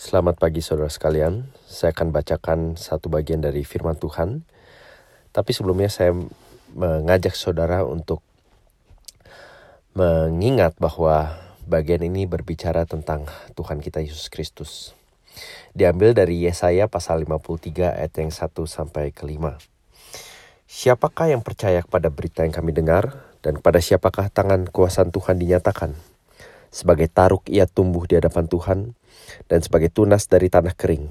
Selamat pagi saudara sekalian. Saya akan bacakan satu bagian dari firman Tuhan. Tapi sebelumnya saya mengajak saudara untuk mengingat bahwa bagian ini berbicara tentang Tuhan kita Yesus Kristus. Diambil dari Yesaya pasal 53 ayat yang 1 sampai ke 5. Siapakah yang percaya kepada berita yang kami dengar dan kepada siapakah tangan kuasaan Tuhan dinyatakan? Sebagai taruk ia tumbuh di hadapan Tuhan dan sebagai tunas dari tanah kering.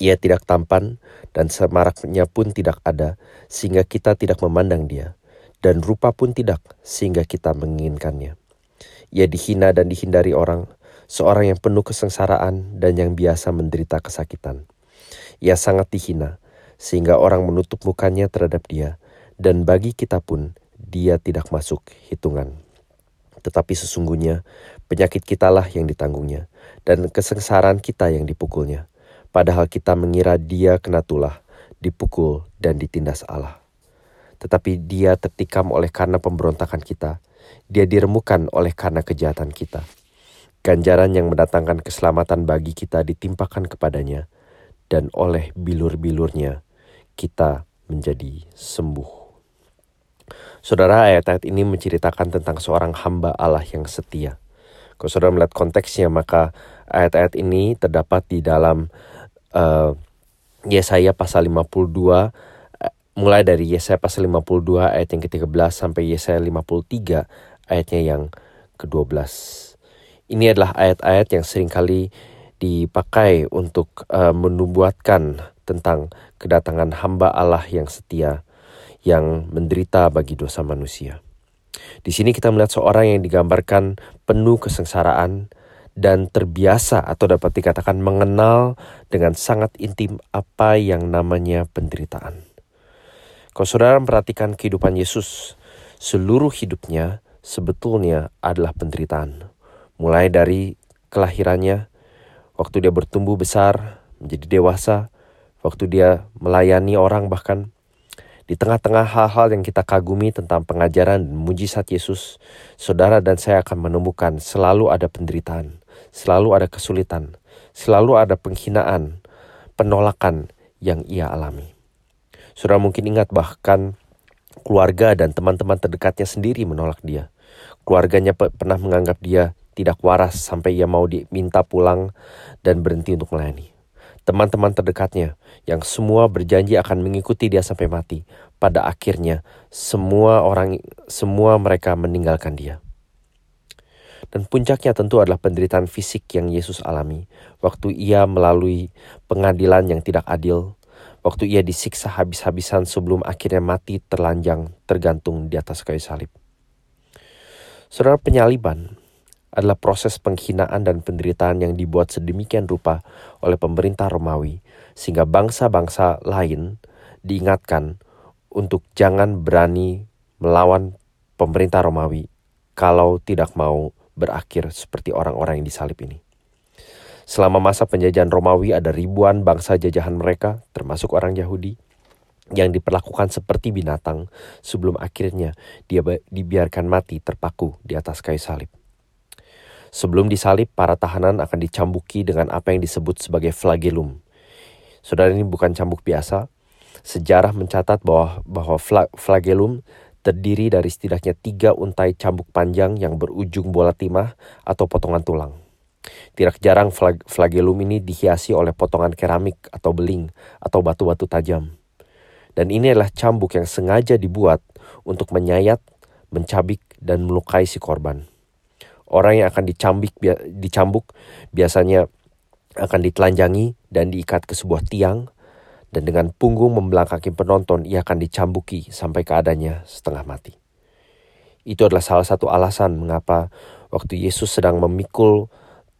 Ia tidak tampan dan semaraknya pun tidak ada sehingga kita tidak memandang dia dan rupa pun tidak sehingga kita menginginkannya. Ia dihina dan dihindari orang, seorang yang penuh kesengsaraan dan yang biasa menderita kesakitan. Ia sangat dihina sehingga orang menutup mukanya terhadap dia dan bagi kita pun dia tidak masuk hitungan tetapi sesungguhnya penyakit kitalah yang ditanggungnya, dan kesengsaraan kita yang dipukulnya. Padahal kita mengira dia kena tulah, dipukul, dan ditindas Allah. Tetapi dia tertikam oleh karena pemberontakan kita, dia diremukan oleh karena kejahatan kita. Ganjaran yang mendatangkan keselamatan bagi kita ditimpakan kepadanya, dan oleh bilur-bilurnya kita menjadi sembuh. Saudara, ayat-ayat ini menceritakan tentang seorang hamba Allah yang setia. Kalau saudara melihat konteksnya, maka ayat-ayat ini terdapat di dalam uh, Yesaya pasal 52, uh, eh, mulai dari Yesaya pasal 52 ayat yang ke-13 sampai Yesaya 53 ayatnya yang ke-12. Ini adalah ayat-ayat yang sering kali dipakai untuk uh, menubuatkan tentang kedatangan hamba Allah yang setia yang menderita bagi dosa manusia. Di sini kita melihat seorang yang digambarkan penuh kesengsaraan dan terbiasa atau dapat dikatakan mengenal dengan sangat intim apa yang namanya penderitaan. Kalau saudara memperhatikan kehidupan Yesus, seluruh hidupnya sebetulnya adalah penderitaan. Mulai dari kelahirannya, waktu dia bertumbuh besar, menjadi dewasa, waktu dia melayani orang bahkan di tengah-tengah hal-hal yang kita kagumi tentang pengajaran dan mujizat Yesus, saudara dan saya akan menemukan selalu ada penderitaan, selalu ada kesulitan, selalu ada penghinaan, penolakan yang ia alami. Saudara mungkin ingat bahkan keluarga dan teman-teman terdekatnya sendiri menolak dia. Keluarganya pernah menganggap dia tidak waras sampai ia mau diminta pulang dan berhenti untuk melayani teman-teman terdekatnya yang semua berjanji akan mengikuti dia sampai mati. Pada akhirnya semua orang semua mereka meninggalkan dia. Dan puncaknya tentu adalah penderitaan fisik yang Yesus alami waktu ia melalui pengadilan yang tidak adil, waktu ia disiksa habis-habisan sebelum akhirnya mati terlanjang tergantung di atas kayu salib. Saudara penyaliban adalah proses penghinaan dan penderitaan yang dibuat sedemikian rupa oleh pemerintah Romawi, sehingga bangsa-bangsa lain diingatkan untuk jangan berani melawan pemerintah Romawi kalau tidak mau berakhir seperti orang-orang yang disalib ini. Selama masa penjajahan Romawi ada ribuan bangsa jajahan mereka, termasuk orang Yahudi, yang diperlakukan seperti binatang sebelum akhirnya dia dibiarkan mati terpaku di atas kayu salib. Sebelum disalib, para tahanan akan dicambuki dengan apa yang disebut sebagai flagellum. Saudara ini bukan cambuk biasa. Sejarah mencatat bahwa bahwa flagellum terdiri dari setidaknya tiga untai cambuk panjang yang berujung bola timah atau potongan tulang. Tidak jarang flag flagellum ini dihiasi oleh potongan keramik atau beling atau batu-batu tajam. Dan ini adalah cambuk yang sengaja dibuat untuk menyayat, mencabik, dan melukai si korban. Orang yang akan dicambik, dicambuk biasanya akan ditelanjangi dan diikat ke sebuah tiang dan dengan punggung membelakangi penonton ia akan dicambuki sampai keadaannya setengah mati. Itu adalah salah satu alasan mengapa waktu Yesus sedang memikul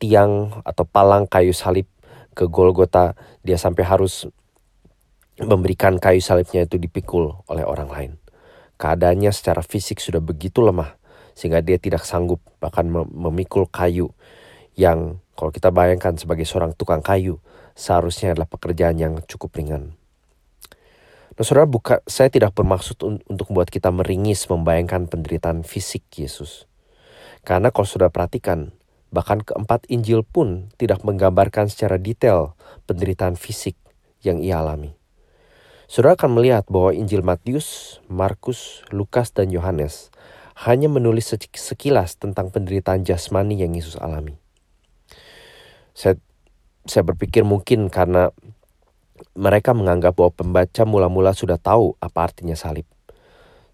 tiang atau palang kayu salib ke Golgota, dia sampai harus memberikan kayu salibnya itu dipikul oleh orang lain. Keadaannya secara fisik sudah begitu lemah sehingga dia tidak sanggup bahkan memikul kayu yang kalau kita bayangkan sebagai seorang tukang kayu seharusnya adalah pekerjaan yang cukup ringan. Nah saudara, buka, saya tidak bermaksud un untuk membuat kita meringis membayangkan penderitaan fisik Yesus. Karena kalau sudah perhatikan, Bahkan keempat Injil pun tidak menggambarkan secara detail penderitaan fisik yang ia alami. Saudara akan melihat bahwa Injil Matius, Markus, Lukas, dan Yohanes hanya menulis sekilas tentang penderitaan jasmani yang Yesus alami. Saya, saya berpikir mungkin karena mereka menganggap bahwa pembaca mula-mula sudah tahu apa artinya salib.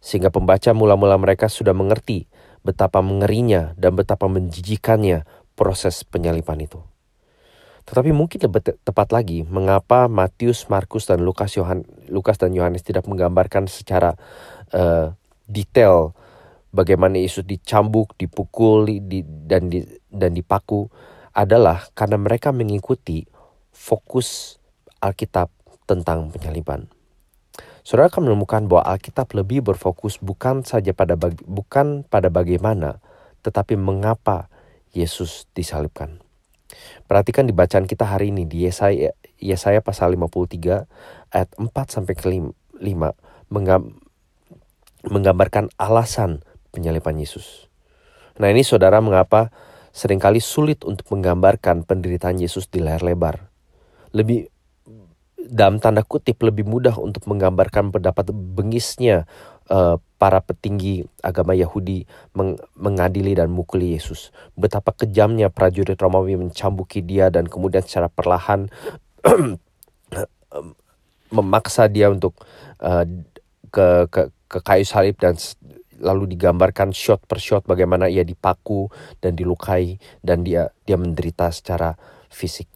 Sehingga pembaca mula-mula mereka sudah mengerti betapa mengerinya dan betapa menjijikannya proses penyalipan itu. Tetapi mungkin lebih tepat lagi, mengapa Matius, Markus, dan Lukas, Lukas dan Yohanes tidak menggambarkan secara uh, detail bagaimana Yesus dicambuk, dipukul, di, dan di, dan dipaku adalah karena mereka mengikuti fokus Alkitab tentang penyaliban. Saudara akan menemukan bahwa Alkitab lebih berfokus bukan saja pada bagi, bukan pada bagaimana, tetapi mengapa Yesus disalibkan. Perhatikan di bacaan kita hari ini di Yesaya, Yesaya pasal 53 ayat 4 sampai ke 5 menggambarkan alasan penyalipan Yesus. Nah ini saudara mengapa sering kali sulit untuk menggambarkan penderitaan Yesus di layar lebar. Lebih dalam tanda kutip lebih mudah untuk menggambarkan pendapat bengisnya uh, para petinggi agama Yahudi meng mengadili dan mukuli Yesus. Betapa kejamnya prajurit Romawi mencambuki dia dan kemudian secara perlahan memaksa dia untuk uh, ke, ke ke kayu salib dan lalu digambarkan shot per shot bagaimana ia dipaku dan dilukai dan dia dia menderita secara fisik.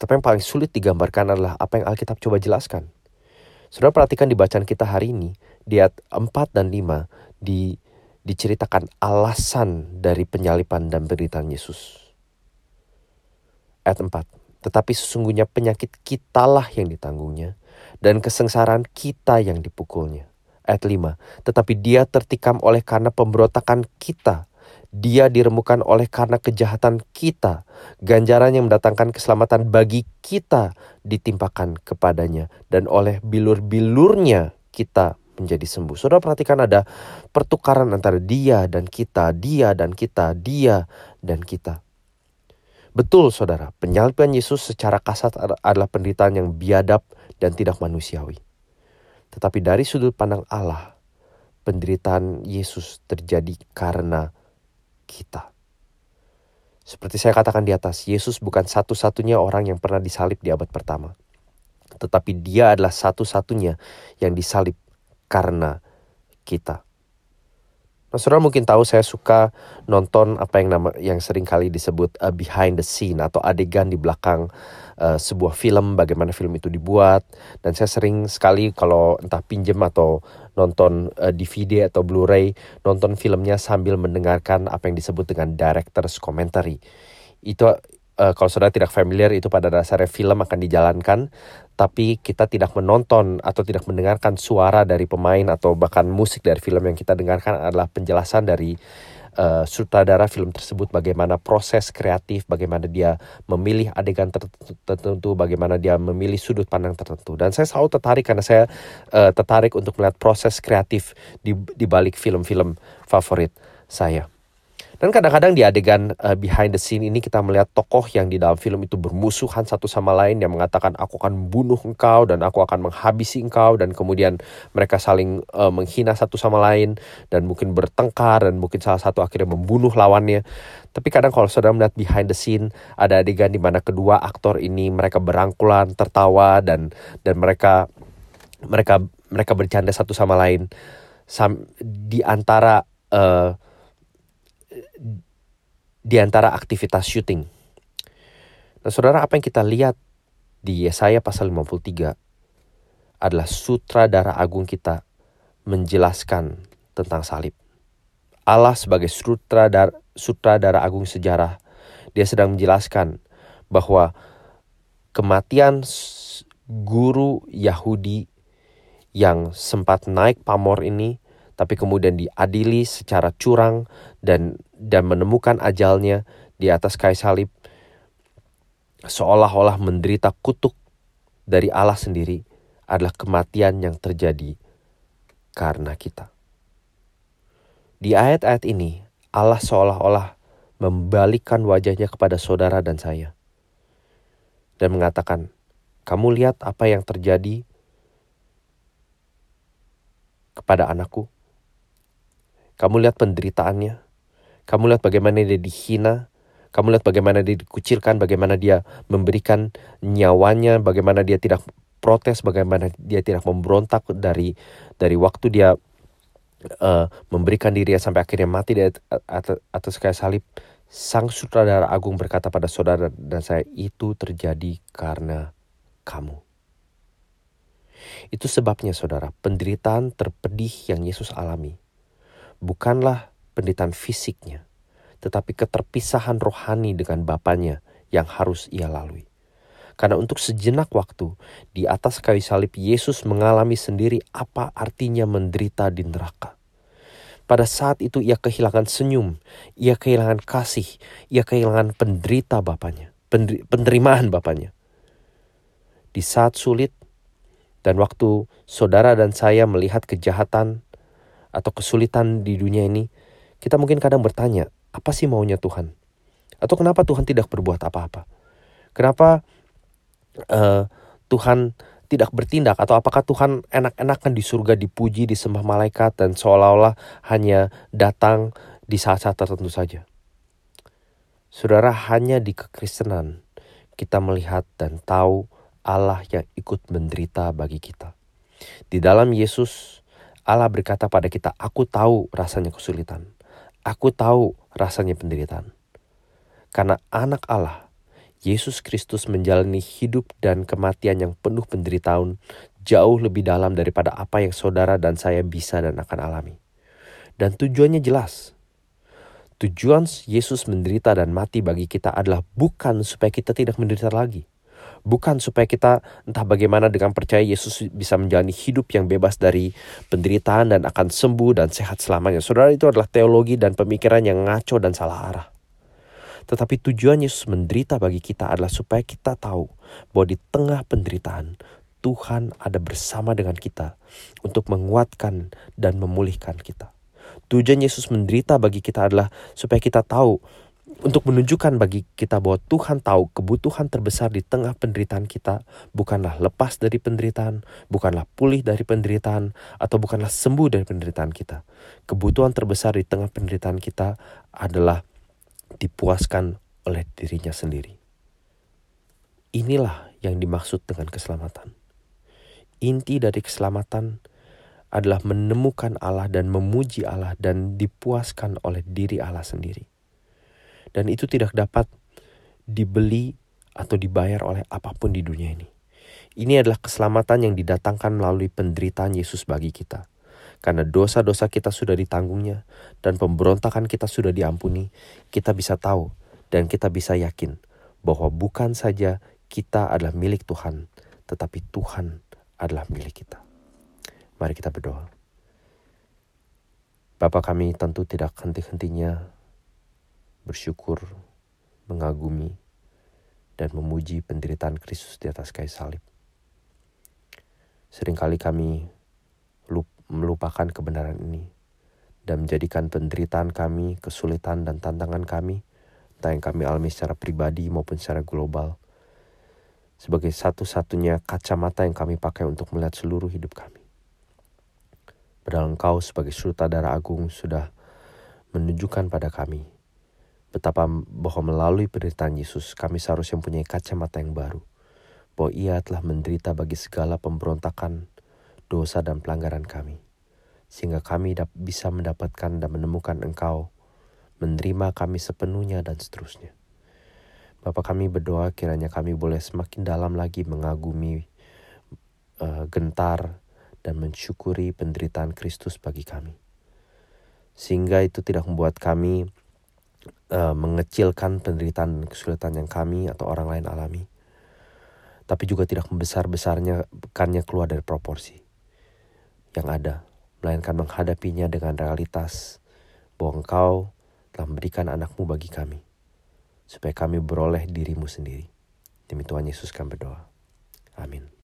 Tapi yang paling sulit digambarkan adalah apa yang Alkitab coba jelaskan. Saudara perhatikan di bacaan kita hari ini, di ayat 4 dan 5 di, diceritakan alasan dari penyalipan dan penderitaan Yesus. Ayat 4. Tetapi sesungguhnya penyakit kitalah yang ditanggungnya dan kesengsaraan kita yang dipukulnya. Ayat 5. Tetapi dia tertikam oleh karena pemberontakan kita dia diremukan oleh karena kejahatan kita. Ganjaran yang mendatangkan keselamatan bagi kita ditimpakan kepadanya. Dan oleh bilur-bilurnya kita menjadi sembuh. Saudara perhatikan ada pertukaran antara dia dan kita, dia dan kita, dia dan kita. Betul saudara, penyaliban Yesus secara kasat adalah penderitaan yang biadab dan tidak manusiawi. Tetapi dari sudut pandang Allah, penderitaan Yesus terjadi karena kita. Seperti saya katakan di atas, Yesus bukan satu-satunya orang yang pernah disalib di abad pertama. Tetapi dia adalah satu-satunya yang disalib karena kita. Nah, saudara mungkin tahu saya suka nonton apa yang nama yang sering kali disebut uh, behind the scene atau adegan di belakang uh, sebuah film, bagaimana film itu dibuat. Dan saya sering sekali kalau entah pinjem atau nonton uh, DVD atau Blu-ray, nonton filmnya sambil mendengarkan apa yang disebut dengan director's commentary. Itu uh, kalau saudara tidak familiar itu pada dasarnya film akan dijalankan tapi kita tidak menonton atau tidak mendengarkan suara dari pemain atau bahkan musik dari film yang kita dengarkan adalah penjelasan dari uh, sutradara film tersebut bagaimana proses kreatif bagaimana dia memilih adegan tertentu bagaimana dia memilih sudut pandang tertentu dan saya selalu tertarik karena saya uh, tertarik untuk melihat proses kreatif di di balik film-film favorit saya. Dan kadang-kadang di adegan uh, behind the scene ini kita melihat tokoh yang di dalam film itu bermusuhan satu sama lain yang mengatakan aku akan bunuh engkau dan aku akan menghabisi engkau dan kemudian mereka saling uh, menghina satu sama lain dan mungkin bertengkar dan mungkin salah satu akhirnya membunuh lawannya. Tapi kadang kalau saudara melihat behind the scene ada adegan di mana kedua aktor ini mereka berangkulan, tertawa dan dan mereka mereka mereka bercanda satu sama lain Sam, di antara uh, di antara aktivitas syuting. Nah, saudara, apa yang kita lihat di Yesaya pasal 53 adalah sutradara agung kita menjelaskan tentang salib. Allah sebagai sutradara, sutradara agung sejarah, dia sedang menjelaskan bahwa kematian guru Yahudi yang sempat naik pamor ini tapi kemudian diadili secara curang dan dan menemukan ajalnya di atas kayu salib seolah-olah menderita kutuk dari Allah sendiri adalah kematian yang terjadi karena kita. Di ayat-ayat ini Allah seolah-olah membalikkan wajahnya kepada saudara dan saya dan mengatakan, "Kamu lihat apa yang terjadi kepada anakku? Kamu lihat penderitaannya? Kamu lihat bagaimana dia dihina? Kamu lihat bagaimana dia dikucilkan, bagaimana dia memberikan nyawanya, bagaimana dia tidak protes, bagaimana dia tidak memberontak dari dari waktu dia uh, memberikan diri sampai akhirnya mati di atas kayu salib. Sang sutradara agung berkata pada saudara dan saya, itu terjadi karena kamu. Itu sebabnya saudara, penderitaan terpedih yang Yesus alami bukanlah penderitaan fisiknya, tetapi keterpisahan rohani dengan Bapaknya yang harus ia lalui. Karena untuk sejenak waktu di atas kayu salib Yesus mengalami sendiri apa artinya menderita di neraka. Pada saat itu ia kehilangan senyum, ia kehilangan kasih, ia kehilangan penderita bapaknya, penerimaan bapaknya. Di saat sulit dan waktu saudara dan saya melihat kejahatan atau kesulitan di dunia ini, kita mungkin kadang bertanya, apa sih maunya Tuhan? Atau kenapa Tuhan tidak berbuat apa-apa? Kenapa uh, Tuhan tidak bertindak atau apakah Tuhan enak-enakan di surga dipuji disembah malaikat dan seolah-olah hanya datang di saat-saat tertentu saja. Saudara hanya di kekristenan kita melihat dan tahu Allah yang ikut menderita bagi kita. Di dalam Yesus Allah berkata pada kita, aku tahu rasanya kesulitan. Aku tahu rasanya penderitaan. Karena anak Allah Yesus Kristus menjalani hidup dan kematian yang penuh penderitaan jauh lebih dalam daripada apa yang saudara dan saya bisa dan akan alami. Dan tujuannya jelas. Tujuan Yesus menderita dan mati bagi kita adalah bukan supaya kita tidak menderita lagi. Bukan supaya kita entah bagaimana dengan percaya Yesus bisa menjalani hidup yang bebas dari penderitaan dan akan sembuh dan sehat selamanya. Saudara itu adalah teologi dan pemikiran yang ngaco dan salah arah. Tetapi tujuan Yesus menderita bagi kita adalah supaya kita tahu bahwa di tengah penderitaan Tuhan ada bersama dengan kita untuk menguatkan dan memulihkan kita. Tujuan Yesus menderita bagi kita adalah supaya kita tahu untuk menunjukkan bagi kita bahwa Tuhan tahu kebutuhan terbesar di tengah penderitaan kita bukanlah lepas dari penderitaan, bukanlah pulih dari penderitaan, atau bukanlah sembuh dari penderitaan kita. Kebutuhan terbesar di tengah penderitaan kita adalah dipuaskan oleh dirinya sendiri. Inilah yang dimaksud dengan keselamatan. Inti dari keselamatan adalah menemukan Allah dan memuji Allah dan dipuaskan oleh diri Allah sendiri. Dan itu tidak dapat dibeli atau dibayar oleh apa pun di dunia ini. Ini adalah keselamatan yang didatangkan melalui penderitaan Yesus bagi kita. Karena dosa-dosa kita sudah ditanggungnya dan pemberontakan kita sudah diampuni, kita bisa tahu dan kita bisa yakin bahwa bukan saja kita adalah milik Tuhan, tetapi Tuhan adalah milik kita. Mari kita berdoa. Bapa kami tentu tidak henti-hentinya bersyukur, mengagumi, dan memuji penderitaan Kristus di atas kayu salib. Seringkali kami melupakan kebenaran ini dan menjadikan penderitaan kami, kesulitan dan tantangan kami, entah yang kami alami secara pribadi maupun secara global, sebagai satu-satunya kacamata yang kami pakai untuk melihat seluruh hidup kami. Padahal engkau sebagai sutradara agung sudah menunjukkan pada kami betapa bahwa melalui penderitaan Yesus kami seharusnya mempunyai kacamata yang baru. Bahwa ia telah menderita bagi segala pemberontakan, dosa dan pelanggaran kami, sehingga kami bisa mendapatkan dan menemukan Engkau, menerima kami sepenuhnya dan seterusnya. Bapak kami berdoa kiranya kami boleh semakin dalam lagi mengagumi uh, gentar dan mensyukuri penderitaan Kristus bagi kami. Sehingga itu tidak membuat kami uh, mengecilkan penderitaan kesulitan yang kami atau orang lain alami. Tapi juga tidak membesar-besarnya bukannya keluar dari proporsi yang ada, melainkan menghadapinya dengan realitas bahwa engkau telah memberikan anakmu bagi kami, supaya kami beroleh dirimu sendiri. Demi Tuhan Yesus kami berdoa. Amin.